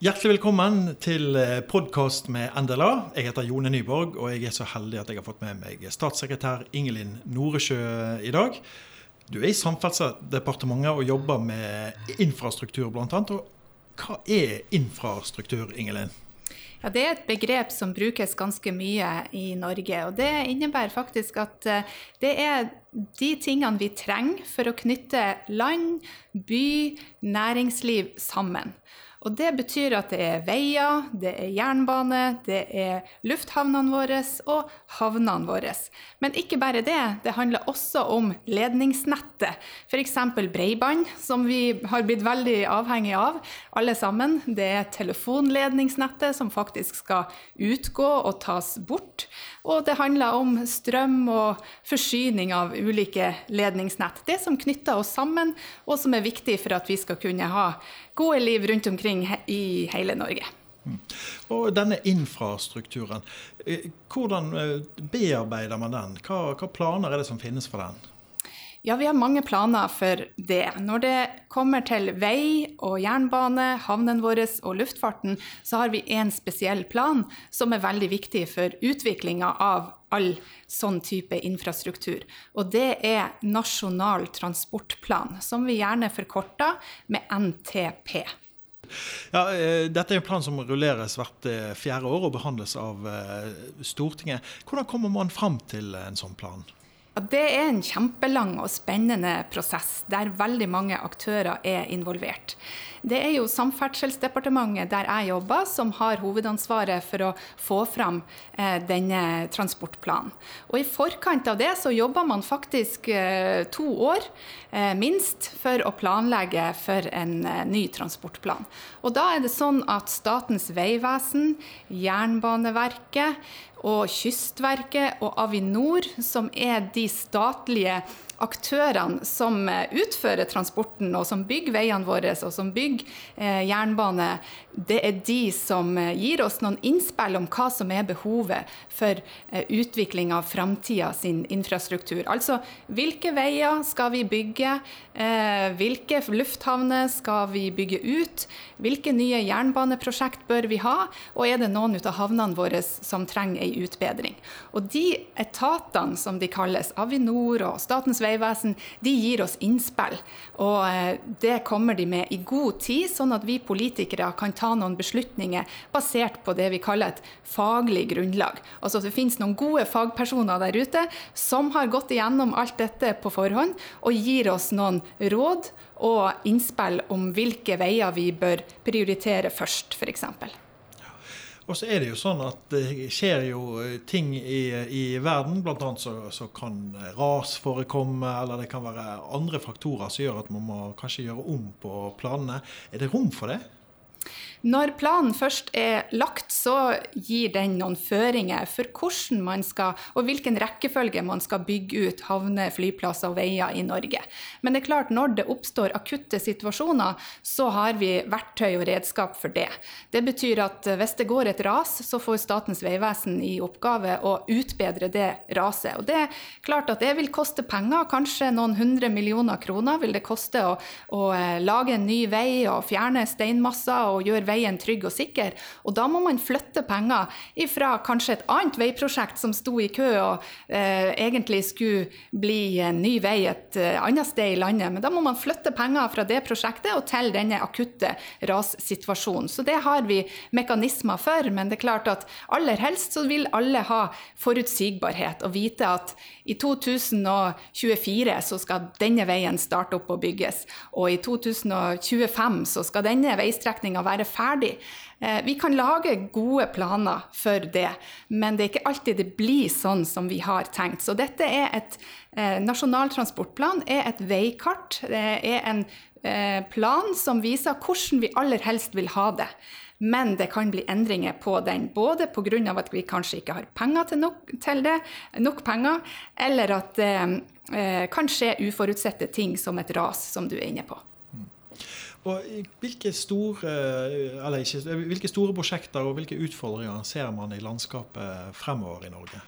Hjertelig velkommen til podkast med NDLA. Jeg heter Jone Nyborg, og jeg er så heldig at jeg har fått med meg statssekretær Ingelin Noresjø i dag. Du er i Samferdselsdepartementet og jobber med infrastruktur bl.a. Hva er infrastruktur, Ingelin? Ja, Det er et begrep som brukes ganske mye i Norge. og Det innebærer faktisk at eh, det er de tingene vi trenger for å knytte land, by, næringsliv sammen. Og det betyr at det er veier, det er jernbane, det er lufthavnene våre og havnene våre. Men ikke bare det, det handler også om ledningsnettet. F.eks. breiband, som vi har blitt veldig avhengig av, alle sammen. Det er telefonledningsnettet, som faktisk skal utgå og tas bort. Og det handler om strøm og forsyning av ulike ledningsnett. Det som knytter oss sammen, og som er viktig for at vi skal kunne ha gode liv rundt omkring i hele Norge. Mm. Og denne infrastrukturen, eh, hvordan eh, bearbeider man den? Hva, hva planer er det som finnes for den? Ja, vi har mange planer for det. Når det kommer til vei og jernbane, havnene våre og luftfarten, så har vi en spesiell plan som er veldig viktig for utviklinga av all sånn type infrastruktur. Og det er Nasjonal transportplan, som vi gjerne forkorter med NTP. Ja, eh, dette er en plan som rulleres hvert eh, fjerde år og behandles av eh, Stortinget. Hvordan kommer man fram til en sånn plan? Det er en kjempelang og spennende prosess der veldig mange aktører er involvert. Det er jo Samferdselsdepartementet der jeg jobber, som har hovedansvaret for å få fram eh, denne transportplanen. Og I forkant av det så jobber man faktisk eh, to år, eh, minst, for å planlegge for en eh, ny transportplan. Og Da er det sånn at Statens vegvesen, Jernbaneverket, og Kystverket og Avinor, som er de statlige aktørene som eh, utfører transporten, og som bygger veiene våre, og som bygger eh, jernbane, det er de som eh, gir oss noen innspill om hva som er behovet for utvikling av framtida sin infrastruktur. Altså hvilke veier skal vi bygge, hvilke lufthavner skal vi bygge ut, hvilke nye jernbaneprosjekt bør vi ha, og er det noen av havnene våre som trenger ei utbedring. Og de etatene som de kalles, Avinor og Statens vegvesen, vegvesen, de gir oss innspill. Og eh, det kommer de med i god tid, sånn at vi politikere kan ta noen beslutninger basert på det vi kaller et faglig grunnlag. Altså det finnes noen gode fagpersoner der ute som har gått igjennom alt dette på forhånd, og gir oss noen råd og innspill om hvilke veier vi bør prioritere først, f.eks. Og så er det jo sånn at det skjer jo eh, ting i, i verden. Blant annet så, så, kan ras forekomme, eller det kan være andre faktorer som gjør at man må kanskje gjøre om på planene. Er det rom for det? Når planen først er lagt, så gir den noen føringer for hvordan man skal, og hvilken rekkefølge man skal bygge ut havner, flyplasser og veier i Norge. Men det er klart, når det oppstår akutte situasjoner, så har vi verktøy og redskap for det. Det betyr at hvis det går et ras, så får Statens vegvesen i oppgave å utbedre det raset. Og det er klart at det vil koste penger, kanskje noen hundre millioner kroner vil det koste å, å eh, lage en ny vei og fjerne steinmasser og gjøre veien trygg og sikker. Og da må man flytte penger fra kanskje et annet veiprosjekt som sto i kø og eh, egentlig skulle bli en ny vei et eh, annet sted i landet. Men da må man flytte penger fra det prosjektet og til denne akutte rassituasjonen. Så det har vi mekanismer for. Men det er klart at aller helst så vil alle ha forutsigbarhet og vite at i 2024 så skal denne veien starte opp og bygges. Og i 2025 så skal denne veistrekninga være ferdig. Eh, vi kan lage gode planer for det, men det er ikke alltid det blir sånn som vi har tenkt. Så dette er et eh, Nasjonal transportplan er et veikart. Det er en eh, plan som viser hvordan vi aller helst vil ha det. Men det kan bli endringer på den, både pga. at vi kanskje ikke har penger til, nok, til det, nok penger, eller at det eh, kan skje uforutsette ting som et ras, som du er inne på. Og hvilke store, ikke, hvilke store prosjekter og hvilke utfordringer ser man i landskapet fremover i Norge?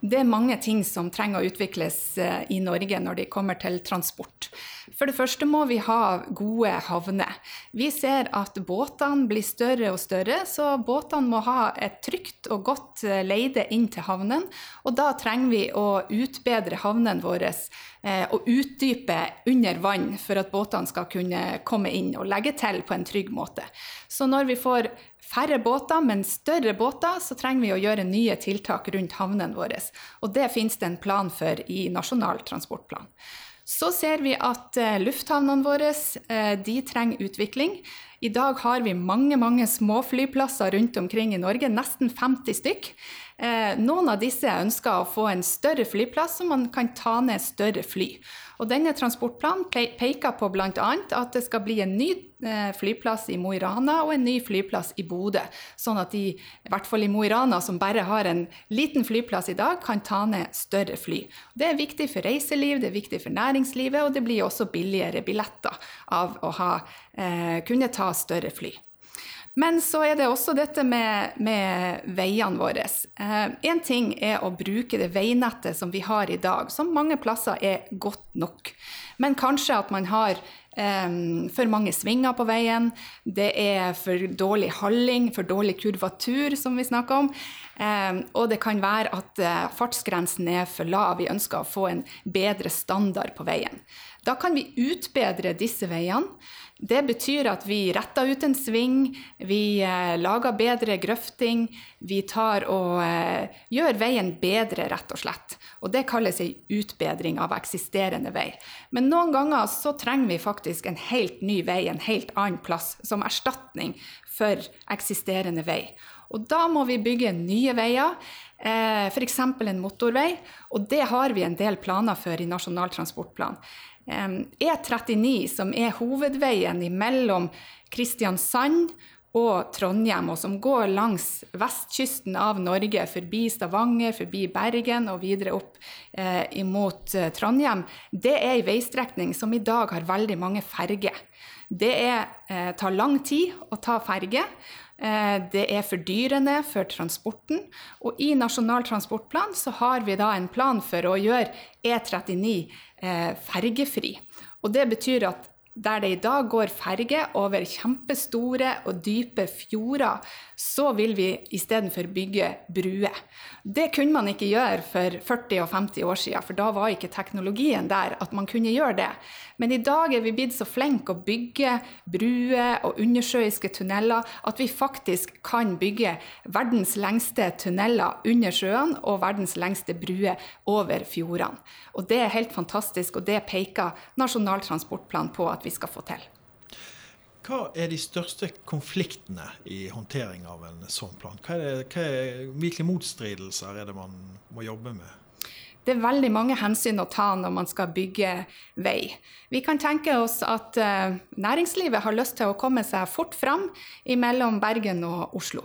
Det er mange ting som trenger å utvikles eh, i Norge når det kommer til transport. For det første må vi ha gode havner. Vi ser at båtene blir større og større, så båtene må ha et trygt og godt eh, leide inn til havnen. Og da trenger vi å utbedre havnene våre eh, og utdype under vann for at båtene skal kunne komme inn og legge til på en trygg måte. Så når vi får færre båter, men større båter, så trenger vi å gjøre nye tiltak rundt havnene våre. Og det finnes det en plan for i Nasjonal transportplan. Så ser vi at eh, lufthavnene våre eh, de trenger utvikling. I dag har vi mange mange småflyplasser rundt omkring i Norge, nesten 50 stykk. Eh, noen av disse ønsker å få en større flyplass, så man kan ta ned større fly. Og denne transportplanen peker på bl.a. at det skal bli en ny eh, flyplass i Mo i Rana og en ny flyplass i Bodø. Sånn at de, i hvert fall i Mo i Rana, som bare har en liten flyplass i dag, kan ta ned større fly. Det er viktig for reiseliv, det er viktig for næringslivet, og det blir også billigere billetter av å ha, eh, kunne ta større fly. Men så er det også dette med, med veiene våre. Én eh, ting er å bruke det veinettet som vi har i dag, som mange plasser er godt nok. Men kanskje at man har eh, for mange svinger på veien, det er for dårlig halling, for dårlig kurvatur, som vi snakker om. Eh, og det kan være at eh, fartsgrensen er for lav, vi ønsker å få en bedre standard på veien. Da kan vi utbedre disse veiene. Det betyr at vi retter ut en sving, vi eh, lager bedre grøfting, vi tar og eh, gjør veien bedre, rett og slett. Og det kalles ei utbedring av eksisterende vei. Men noen ganger så trenger vi faktisk en helt ny vei, en helt annen plass, som erstatning for eksisterende vei. Og da må vi bygge nye veier, eh, f.eks. en motorvei, og det har vi en del planer for i Nasjonal transportplan. E39, som er hovedveien mellom Kristiansand og Trondheim, og som går langs vestkysten av Norge, forbi Stavanger, forbi Bergen og videre opp eh, imot eh, Trondheim, det er ei veistrekning som i dag har veldig mange ferger. Det er, eh, tar lang tid å ta ferge. Eh, det er fordyrende for transporten. Og i Nasjonal transportplan så har vi da en plan for å gjøre E39 eh, fergefri. Og det betyr at der det i dag går ferge over kjempestore og dype fjorder, så vil vi istedenfor bygge bruer. Det kunne man ikke gjøre for 40 og 50 år siden, for da var ikke teknologien der at man kunne gjøre det. Men i dag er vi blitt så flinke å bygge bruer og undersjøiske tunneler at vi faktisk kan bygge verdens lengste tunneler under sjøen og verdens lengste bruer over fjordene. Og det er helt fantastisk, og det peker Nasjonal transportplan på at vi skal få til. Hva er de største konfliktene i håndtering av en sånn plan? Hva er, hva er, hvilke motstridelser er det man må jobbe med? Det er veldig mange hensyn å ta når man skal bygge vei. Vi kan tenke oss at uh, næringslivet har lyst til å komme seg fort fram mellom Bergen og Oslo.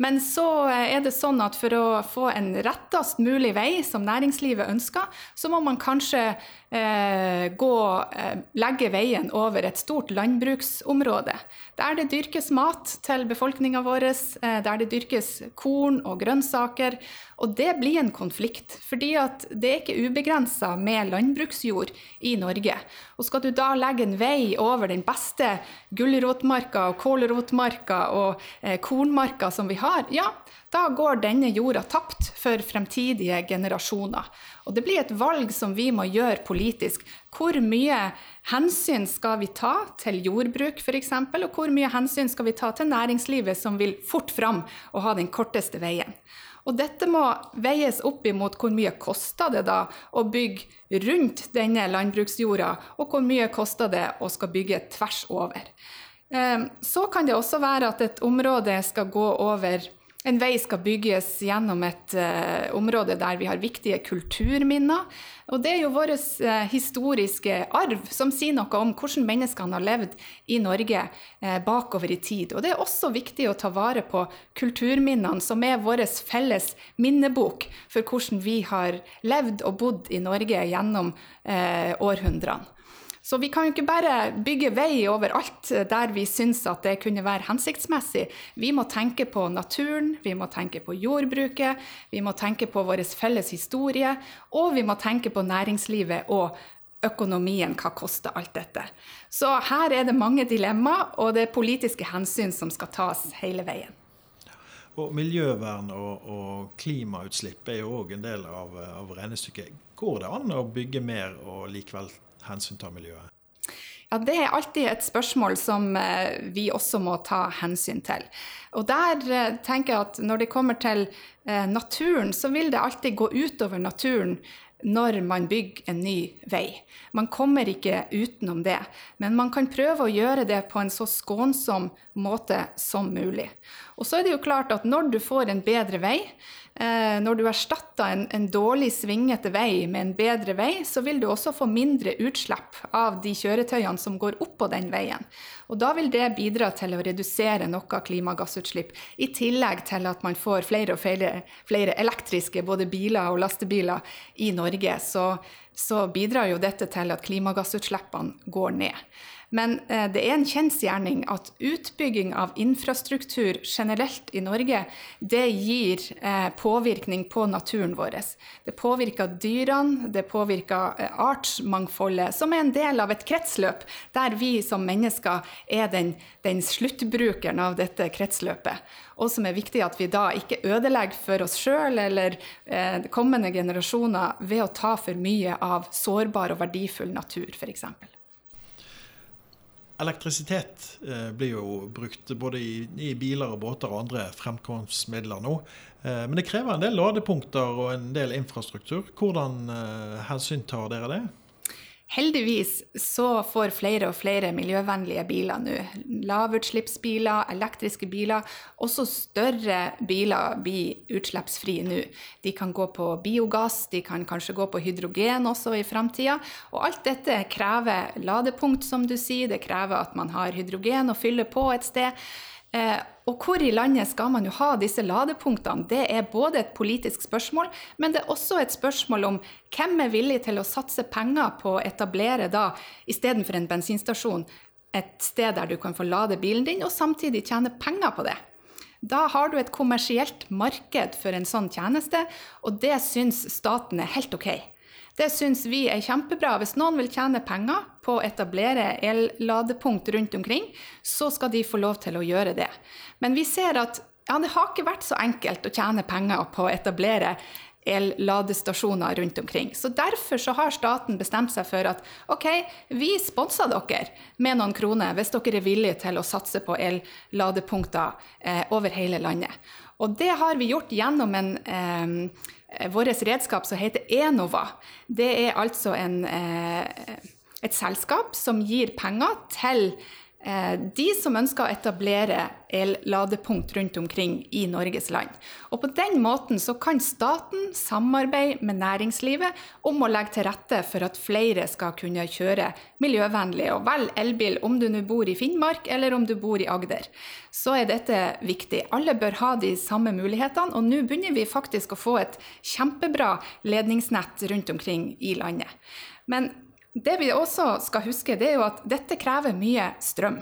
Men så eh, er det sånn at for å få en rettest mulig vei, som næringslivet ønsker, så må man kanskje eh, gå, eh, legge veien over et stort landbruksområde. Der det dyrkes mat til befolkninga vår, eh, der det dyrkes korn og grønnsaker. Og det blir en konflikt, fordi det er ikke ubegrensa med landbruksjord i Norge. Og skal du da legge en vei over den beste gulrotmarka og kålrotmarka og eh, kornmarka som vi har, ja, da går denne jorda tapt for fremtidige generasjoner. Og det blir et valg som vi må gjøre politisk. Hvor mye hensyn skal vi ta til jordbruk f.eks., og hvor mye hensyn skal vi ta til næringslivet som vil fort fram og ha den korteste veien. Og dette må veies opp imot hvor mye kosta det da å bygge rundt denne landbruksjorda, og hvor mye koster det å skal bygge tvers over. Ehm, så kan det også være at et område skal gå over en vei skal bygges gjennom et uh, område der vi har viktige kulturminner. Og det er jo vår uh, historiske arv som sier noe om hvordan menneskene har levd i Norge uh, bakover i tid. Og det er også viktig å ta vare på kulturminnene, som er vår felles minnebok for hvordan vi har levd og bodd i Norge gjennom århundrene. Så vi kan jo ikke bare bygge vei overalt der vi syns at det kunne være hensiktsmessig. Vi må tenke på naturen, vi må tenke på jordbruket, vi må tenke på vår felles historie, og vi må tenke på næringslivet og økonomien, hva koster alt dette. Så her er det mange dilemmaer, og det er politiske hensyn som skal tas hele veien. Og Miljøvern og, og klimautslipp er jo òg en del av, av regnestykket. Går det an å bygge mer og likevel hensynta miljøet? Ja, Det er alltid et spørsmål som eh, vi også må ta hensyn til. Og der eh, tenker jeg at når det kommer til eh, naturen, så vil det alltid gå utover naturen når man bygger en ny vei. Man kommer ikke utenom det, men man kan prøve å gjøre det på en så skånsom måte som mulig. Og så er det jo klart at når du får en bedre vei, når du erstatter en, en, dårlig svingete vei med en bedre vei, så vil du også få mindre utslipp av de kjøretøyene som går oppå den veien. Og da vil det bidra til å redusere noe klimagassutslipp, i tillegg til at man får flere og flere, flere elektriske både biler og lastebiler i Norge. Så, så bidrar jo dette til at klimagassutslippene går ned. Men eh, det er en kjensgjerning at utbygging av infrastruktur generelt i Norge, det gir eh, påvirkning på naturen vår. Det påvirker dyrene, det påvirker eh, artsmangfoldet, som er en del av et kretsløp, der vi som mennesker er den, den sluttbrukeren av dette kretsløpet. Og som er viktig at vi da ikke ødelegger for oss sjøl eller eh, kommende generasjoner ved å ta for mye av sårbar og verdifull natur, f.eks. Elektrisitet eh, blir jo brukt både i, i, biler og båter og andre fremkomstmidler nå. Eh, men det krever en del ladepunkter og en del infrastruktur. Hvordan eh, hensyntar dere det? Heldigvis så får flere og flere miljøvennlige biler nå. Lavutslippsbiler, elektriske biler. Også større biler blir utslippsfrie nå. De kan gå på biogass, de kan kanskje gå på hydrogen også i framtida. Og alt dette krever ladepunkt, som du sier. Det krever at man har hydrogen å fylle på et sted. Eh, og hvor i landet skal man jo ha disse ladepunktene? Det er både et politisk spørsmål, men det er også et spørsmål om hvem er villig til å satse penger på å etablere da, istedenfor en bensinstasjon, et sted der du kan få lade bilen din, og samtidig tjene penger på det. Da har du et kommersielt marked for en sånn tjeneste, og det syns staten er helt OK. Det syns vi er kjempebra. Hvis noen vil tjene penger på å etablere elladepunkt rundt omkring, så skal de få lov til å gjøre det. Men vi ser at ja, det har ikke vært så enkelt å tjene penger på å etablere elladestasjoner rundt omkring. Så Derfor så har staten bestemt seg for at OK, vi sponser dere med noen kroner hvis dere er villige til å satse på elladepunkter eh, over hele landet. Og det har vi gjort gjennom en eh, Vårt redskap som heter Enova. Det er altså en, eh, et selskap som gir penger til de som ønsker å etablere el-ladepunkt rundt omkring i Norges land. Og På den måten så kan staten samarbeide med næringslivet om å legge til rette for at flere skal kunne kjøre miljøvennlig. Og vel elbil om du nå bor i Finnmark eller om du bor i Agder. Så er dette viktig. Alle bør ha de samme mulighetene, og nå begynner vi faktisk å få et kjempebra ledningsnett rundt omkring i landet. Men det vi også skal huske, det er jo at dette krever mye strøm.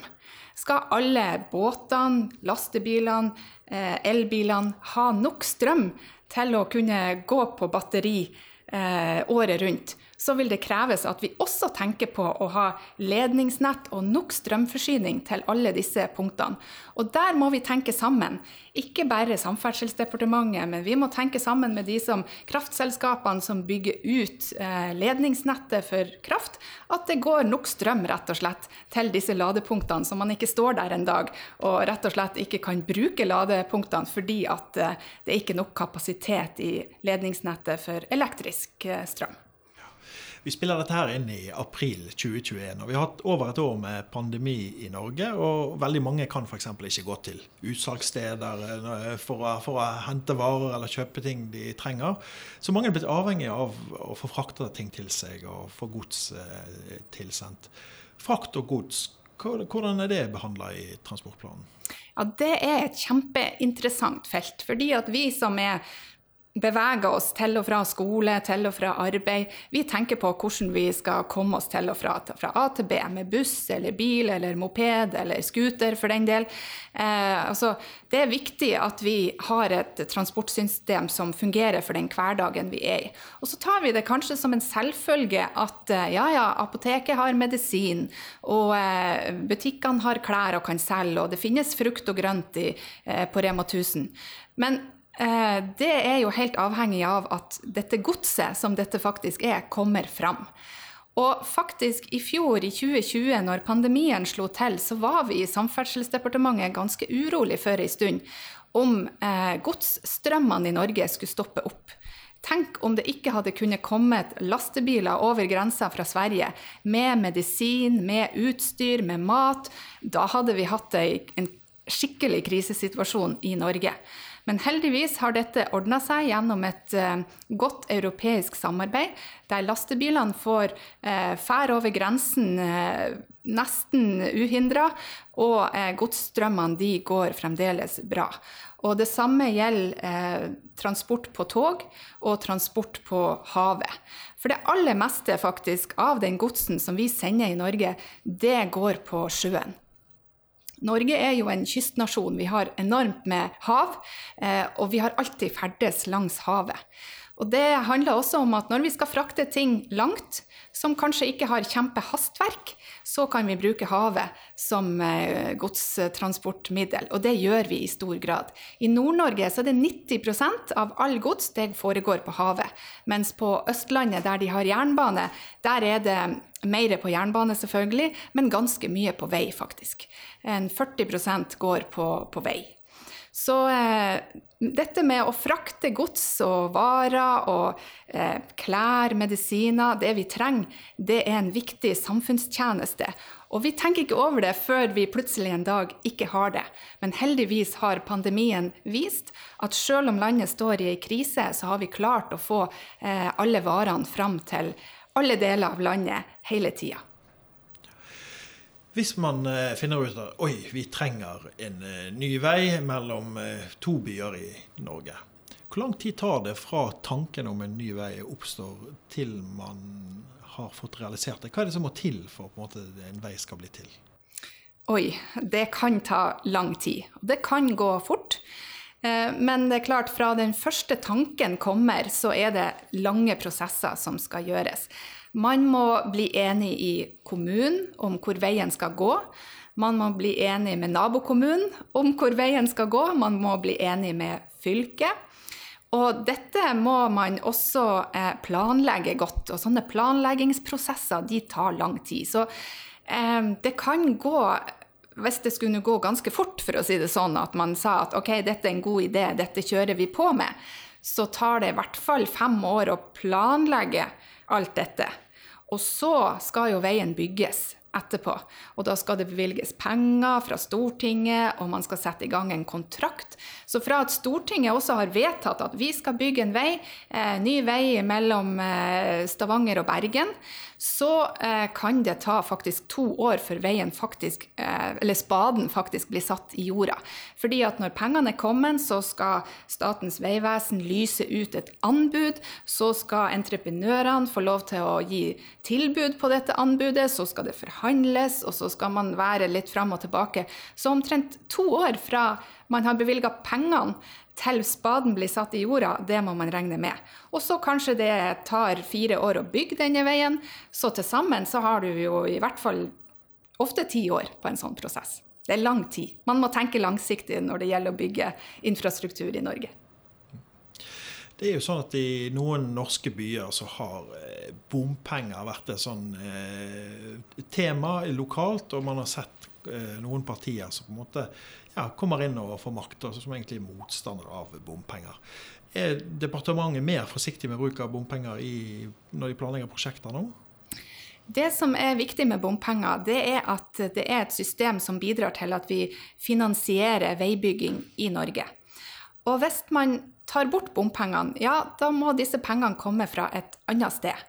Skal alle båtene, lastebilene, eh, elbilene ha nok strøm til å kunne gå på batteri eh, året rundt, så vil det kreves at vi også tenker på å ha ledningsnett og nok strømforsyning til alle disse punktene. Og der må vi tenke sammen. Ikke bare Samferdselsdepartementet, men vi må tenke sammen med de som kraftselskapene som bygger ut eh, ledningsnettet for kraft, at det går nok strøm rett og slett til disse ladepunktene, så man ikke står der en dag og rett og slett ikke kan bruke ladepunktene fordi at eh, det er ikke nok kapasitet i ledningsnettet for elektrisk eh, strøm. Vi spiller dette her inn i april 2021. og Vi har hatt over et år med pandemi i Norge. og Veldig mange kan f.eks. ikke gå til utsalgssteder eh, for å, for å, hente varer eller kjøpe ting de trenger. Så mange er blitt avhengig av å få frakta ting til seg og få gods eh, tilsendt. Frakt og gods, hvordan er det behandla i transportplanen? Ja, Det er et kjempeinteressant felt. fordi at vi som er beveger oss til og fra skole, til og fra arbeid. Vi tenker på hvordan vi skal komme oss til og fra, fra A til B med buss eller bil eller moped eller scooter for den del. Eh, altså, det er viktig at vi har et transportsystem som fungerer for den hverdagen vi er i. Og så tar vi det kanskje som en selvfølge at eh, ja, ja, apoteket har medisin, og eh, butikkene har klær og kan selge, og det finnes frukt og grønt i, eh, på Rema 1000. Men det er jo helt avhengig av at dette godset, som dette faktisk er, kommer fram. Og faktisk i fjor, i 2020, når pandemien slo til, så var vi i Samferdselsdepartementet ganske urolig for ei stund om eh, godsstrømmene i Norge skulle stoppe opp. Tenk om det ikke hadde kunnet kommet lastebiler over grensa fra Sverige med medisin, med utstyr, med mat. Da hadde vi hatt en skikkelig krisesituasjon i Norge. Men heldigvis har dette ordna seg gjennom et uh, godt europeisk samarbeid, der lastebilene får uh, fær over grensen uh, nesten uhindra, og uh, godsstrømmene de går fremdeles bra. Og det samme gjelder transport på tog og transport på havet. For det aller meste faktisk av den godsen som vi sender i Norge, det går på sjøen. Norge er jo en kystnasjon. Vi har enormt med hav, eh, og vi har alltid ferdes langs havet. Og det handler også om at når vi skal frakte ting langt, som kanskje ikke har kjempehastverk, så kan vi bruke havet som eh, godstransportmiddel. Og det gjør vi i stor grad. I Nord-Norge så er det 90% av all gods det foregår på havet. Mens på Østlandet, der de har jernbane, der er det mer på jernbane, selvfølgelig, men ganske mye på vei, faktisk. En 40% går på, på vei. Så eh, dette med å frakte gods og varer og eh, klær, medisiner, det vi trenger, det er en viktig samfunnstjeneste. Og vi tenker ikke over det før vi plutselig en dag ikke har det. Men heldigvis har pandemien vist at selv om landet står i ei krise, så har vi klart å få eh, alle varene fram til alle deler av landet hele tida. Hvis man eh, finner ut at oi, vi trenger en eh, ny vei mellom eh, to byer i Norge. Hvor lang tid tar det fra tanken om en ny vei oppstår til man har fått realisert det? Hva er det som må til for at en, vei skal bli til? Oi, det kan ta lang tid. Det kan gå fort. Men det er klart, fra den første tanken kommer, så er det lange prosesser som skal gjøres. Man må bli enig i kommunen om hvor veien skal gå. Man må bli enig med nabokommunen om hvor veien skal gå. Man må bli enig med fylket. Og dette må man også eh, planlegge godt. Og sånne planleggingsprosesser de tar lang tid. Så eh, det kan gå hvis det skulle gå ganske fort, for å si det sånn, at man sa at ok, dette er en god idé, dette kjører vi på med, så tar det i hvert fall fem år å planlegge alt dette. Og så skal jo veien bygges etterpå. Og da skal det bevilges penger fra Stortinget, og man skal sette i gang en kontrakt. Så fra at Stortinget også har vedtatt at vi skal bygge en vei, eh, ny vei mellom eh, Stavanger og Bergen, så eh, kan det ta faktisk to år før veien faktisk, eh, eller spaden faktisk blir satt i jorda. Fordi at når pengene er kommet, så skal Statens vegvesen lyse ut et anbud. Så skal entreprenørene få lov til å gi tilbud på dette anbudet. Så skal det forhandles, og så skal man være litt fram og tilbake. Så omtrent to år fra man har bevilga pengene til spaden blir satt i jorda, det må man regne med. Og så kanskje det tar fire år å bygge denne veien. Så til sammen så har du jo i hvert fall ofte ti år på en sånn prosess. Det er lang tid. Man må tenke langsiktig når det gjelder å bygge infrastruktur i Norge. Det er jo sånn at I noen norske byer så har eh, bompenger vært et sånn eh, tema lokalt, og man har sett eh, noen partier som på en måte ja, kommer inn og får makt, altså som egentlig er motstandere av bompenger. Er departementet mer forsiktig med bruk av bompenger i, når de planlegger prosjekter nå? Det som er viktig med bompenger, det er at det er et system som bidrar til at vi finansierer veibygging i Norge. Og hvis man tar bort bompengene, ja, da må disse pengene komme fra et annet sted.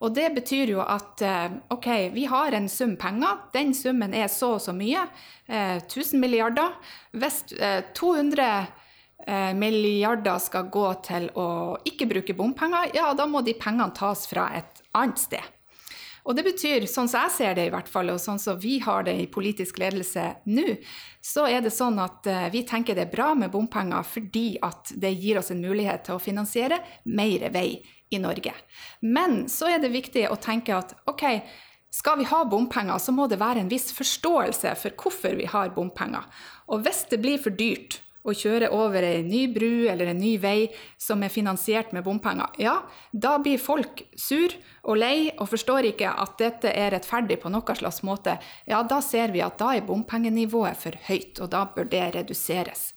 Og det betyr jo at eh, OK, vi har en sum penger. Den summen er så og så mye. 1000 eh, milliarder. Hvis 200 eh, milliarder skal gå til å ikke bruke bompenger, ja, da må de pengene tas fra et annet sted. Og det betyr, sånn som jeg ser det i hvert fall, og sånn som vi har det i politisk ledelse nå, så er det sånn at uh, vi tenker det er bra med bompenger fordi at det gir oss en mulighet til å finansiere mer vei i Norge. Men så er det viktig å tenke at OK, skal vi ha bompenger, så må det være en viss forståelse for hvorfor vi har bompenger. Og hvis det blir for dyrt, å kjøre over ei ny bru eller en ny vei som er finansiert med bompenger, ja, da blir folk sur og lei og forstår ikke at dette er rettferdig på noen slags måte. Ja, da ser vi at da er bompengenivået for høyt, og da bør det reduseres.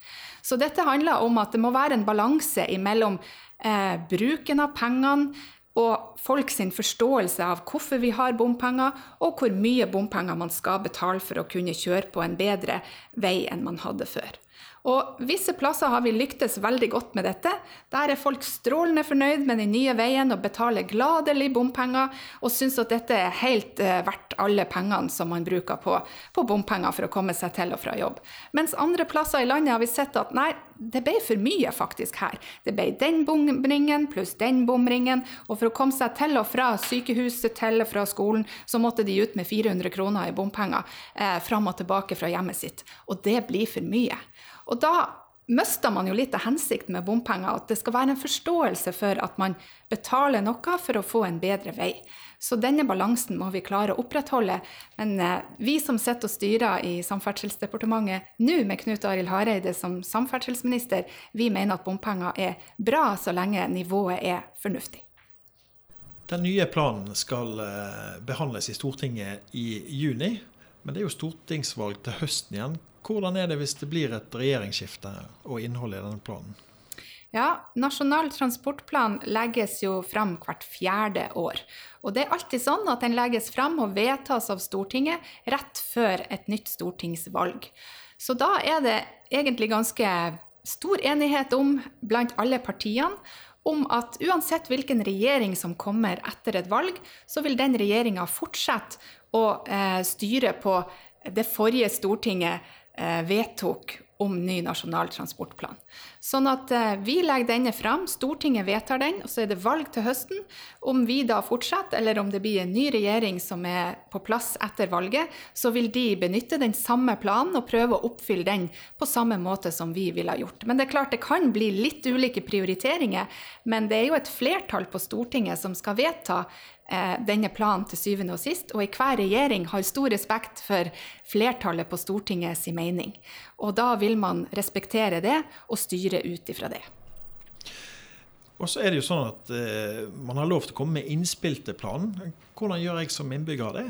Så dette handler om at det må være en balanse mellom eh, bruken av pengene og folk sin forståelse av hvorfor vi har bompenger, og hvor mye bompenger man skal betale for å kunne kjøre på en bedre vei enn man hadde før. Og visse plasser har vi lyktes veldig godt med dette. Der er folk strålende fornøyd med den nye veien og betaler gladelig bompenger, og syns at dette er helt uh, verdt alle pengene som man bruker på, på, bompenger for å komme seg til og fra jobb. Mens andre plasser i landet har vi sett at nei, det ble for mye faktisk her. Det ble den bomringen pluss den bomringen, og for å komme seg til og fra sykehuset til og fra skolen, så måtte de ut med 400 kroner i bompenger eh, fram og tilbake fra hjemmet sitt. Og det blir for mye. Og da mister man jo litt av hensikten med bompenger, at det skal være en forståelse for at man betaler noe for å få en bedre vei. Så denne balansen må vi klare å opprettholde. Men eh, vi som sitter og styrer i Samferdselsdepartementet nå, med Knut Arild Hareide som samferdselsminister, vi mener at bompenger er bra så lenge nivået er fornuftig. Den nye planen skal eh, behandles i Stortinget i juni, men det er jo stortingsvalg til høsten igjen. Hvordan er det hvis det blir et regjeringsskifte og innholdet i denne planen? Ja, Nasjonal transportplan legges jo fram hvert fjerde år. Og det er alltid sånn at den legges fram og vedtas av Stortinget rett før et nytt stortingsvalg. Så da er det egentlig ganske stor enighet om, blant alle partiene, om at uansett hvilken regjering som kommer etter et valg, så vil den regjeringa fortsette å eh, styre på det forrige Stortinget vedtok om ny nasjonal transportplan. Sånn at eh, vi legger denne fram, Stortinget vedtar den, og så er det valg til høsten. Om vi da fortsetter, eller om det blir en ny regjering som er på plass etter valget, så vil de benytte den samme planen og prøve å oppfylle den på samme måte som vi ville ha gjort. Men det er klart det kan bli litt ulike prioriteringer, men det er jo et flertall på Stortinget som skal vedta Eh, denne planen til syvende og sist. Og enhver regjering har stor respekt for flertallet på Stortinget sin mening. Og da vil man respektere det og styre ut ifra det. Og så er det jo sånn at eh, Man har lov til å komme med innspill til planen. Hvordan gjør jeg som innbygger det?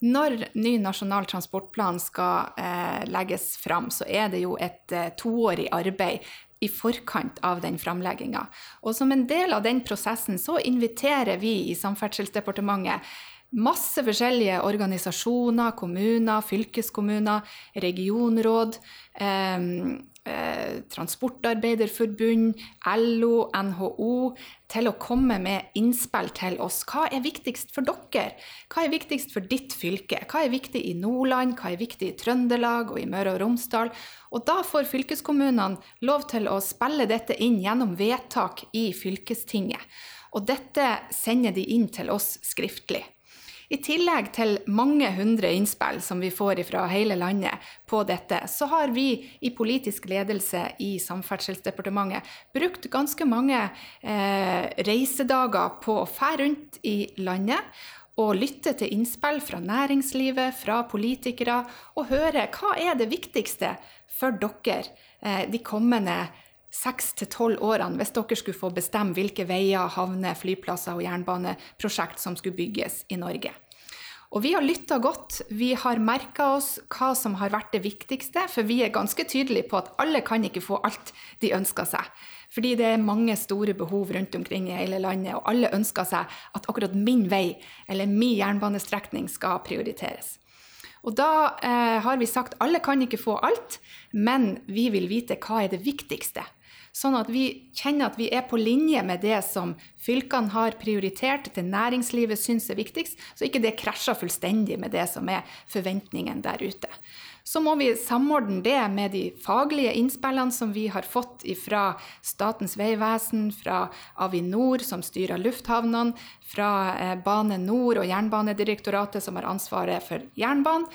Når ny nasjonal transportplan skal eh, legges fram, så er det jo et eh, toårig arbeid i forkant av den framlegginga. Og som en del av den prosessen så inviterer vi i Samferdselsdepartementet masse forskjellige organisasjoner, kommuner, fylkeskommuner, regionråd, eh, Eh, Transportarbeiderforbund, LO, NHO til å komme med innspill til oss. Hva er viktigst for dere? Hva er viktigst for ditt fylke? Hva er viktig i Nordland, hva er viktig i Trøndelag og i Møre og Romsdal? Og da får fylkeskommunene lov til å spille dette inn gjennom vedtak i fylkestinget. Og dette sender de inn til oss skriftlig. I tillegg til mange hundre innspill som vi får fra hele landet på dette, så har vi i politisk ledelse i Samferdselsdepartementet brukt ganske mange eh, reisedager på å fære rundt i landet og lytte til innspill fra næringslivet, fra politikere, og høre hva er det viktigste for dere eh, de kommende seks til tolv årene hvis dere skulle få bestemme hvilke veier, havner, flyplasser og jernbaneprosjekt som skulle bygges i Norge. Og vi har lytta godt. Vi har merka oss hva som har vært det viktigste, for vi er ganske tydelige på at alle kan ikke få alt de ønsker seg. Fordi det er mange store behov rundt omkring i hele landet, og alle ønsker seg at akkurat min vei eller min jernbanestrekning skal prioriteres. Og da eh, har vi sagt alle kan ikke få alt, men vi vil vite hva er det viktigste. Sånn at vi kjenner at vi er på linje med det som fylkene har prioritert, det næringslivet syns er viktigst, så ikke det krasjer fullstendig med det som er forventningen der ute. Så må vi samordne det med de faglige innspillene som vi har fått fra Statens vegvesen, fra Avinor, som styrer lufthavnene, fra eh, Bane Nor og Jernbanedirektoratet, som har ansvaret for jernbanen.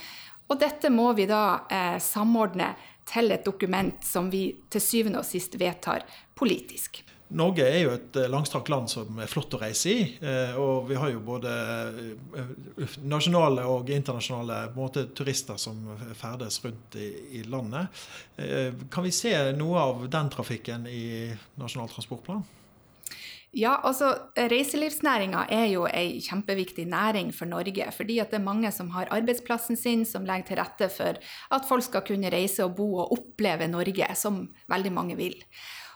Og dette må vi da eh, samordne til et dokument som vi til syvende og sist vedtar politisk. Norge er jo et eh, langstrakt land som er flott å reise i. Eh, og vi har jo både eh, nasjonale og internasjonale måte, turister som ferdes rundt i, i, landet. Kan vi se noe av den trafikken i Nasjonal transportplan? Ja, altså Reiselivsnæringa er jo ei kjempeviktig næring for Norge. Fordi at det er mange som har arbeidsplassen sin, som legger til rette for at folk skal kunne reise og bo og oppleve Norge, som veldig mange vil.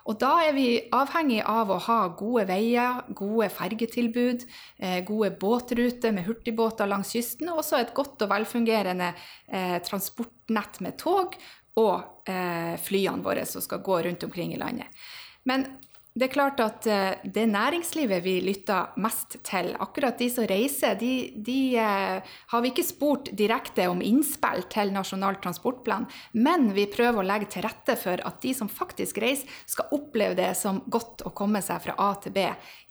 Og da er vi avhengig av å ha gode veier, gode fergetilbud, eh, gode båtruter med hurtigbåter langs kysten, og også et godt og velfungerende eh, transportnett med tog og eh, flyene våre som skal gå rundt omkring i landet. Men det er klart at eh, det næringslivet vi lytter mest til, akkurat de som reiser, de, de eh, har vi ikke spurt direkte om innspill til Nasjonal transportplan, men vi prøver å legge til rette for at de som faktisk reiser, skal oppleve det som godt å komme seg fra A til B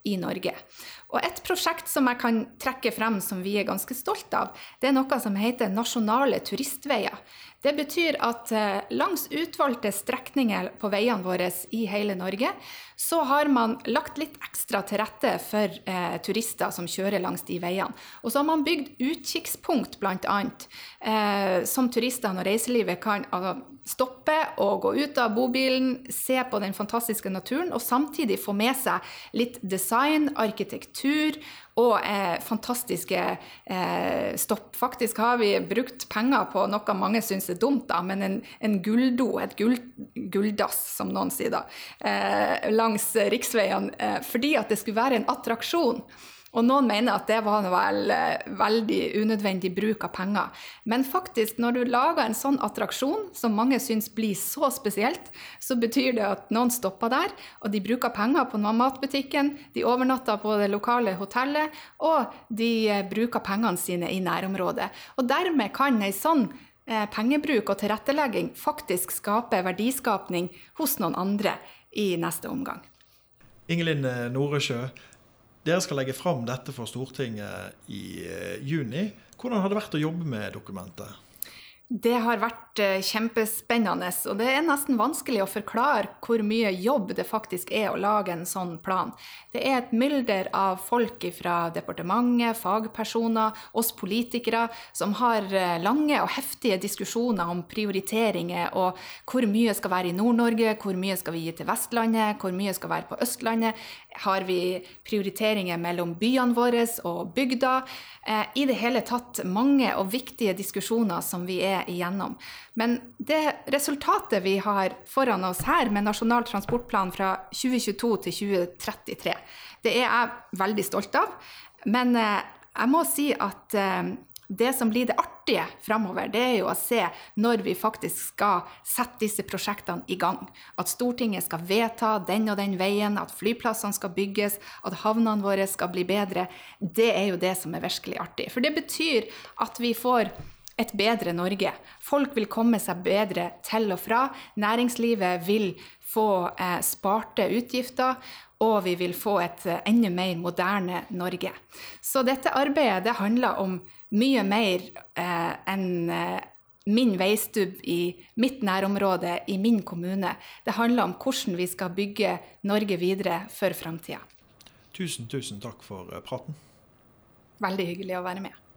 i Norge. Og Et prosjekt som jeg kan trekke frem som vi er ganske stolt av, det er noe som heter Nasjonale turistveier. Det betyr at eh, langs utvalgte strekninger på veiene våre i hele Norge, så har man lagt litt ekstra til rette for eh, turister som kjører langs de veiene. Og så har man bygd utkikkspunkt, bl.a., eh, som turistene og reiselivet kan altså, stoppe og gå ut av bobilen, se på den fantastiske naturen, og samtidig få med seg litt design, arkitektur og eh, fantastiske eh, stopp. Faktisk har vi brukt penger på noe mange syns er dumt, da, men en, en gulldo, et gull, gulldass, som noen sier da, eh, langs riksveiene, eh, fordi at det skulle være en attraksjon. Og noen mener at det var vel eh, veldig unødvendig bruk av penger. Men faktisk, når du lager en sånn attraksjon som mange syns blir så spesielt, så betyr det at noen stopper der, og de bruker penger på matbutikken, de overnatter på det lokale hotellet, og de eh, bruker pengene sine i nærområdet. Og dermed kan ei sånn eh, pengebruk og tilrettelegging faktisk skape verdiskapning hos noen andre i neste omgang. Ingelin Noresjø, dere skal legge fram dette for Stortinget i eh, juni. Hvordan har det vært å jobbe med dokumentet? Det har vært eh, kjempespennende, og det er nesten vanskelig å forklare hvor mye jobb det faktisk er å lage en sånn plan. Det er et mylder av folk fra departementet, fagpersoner, oss politikere, som har eh, lange og heftige diskusjoner om prioriteringer og hvor mye skal være i Nord-Norge, hvor mye skal vi gi til Vestlandet, hvor mye skal være på Østlandet. Har vi prioriteringer mellom byene våre og bygda? Eh, I det hele tatt mange og viktige diskusjoner som vi er igjennom. Men det resultatet vi har foran oss her med Nasjonal transportplan fra 2022 til 2033, det er jeg veldig stolt av. Men eh, jeg må si at eh, det som blir det artige framover, det er jo å se når vi faktisk skal sette disse prosjektene i gang. At Stortinget skal vedta den og den veien, at flyplassene skal bygges, at havnene våre skal bli bedre. Det er jo det som er virkelig artig. For det betyr at vi får et bedre Norge. Folk vil komme seg bedre til og fra. Næringslivet vil få eh, sparte utgifter, og vi vil få et eh, enda mer moderne Norge. Så dette arbeidet det handler om mye mer eh, enn eh, min veistubb i mitt nærområde, i min kommune. Det handler om hvordan vi skal bygge Norge videre for framtida. Tusen, tusen takk for eh, praten. Veldig hyggelig å være med.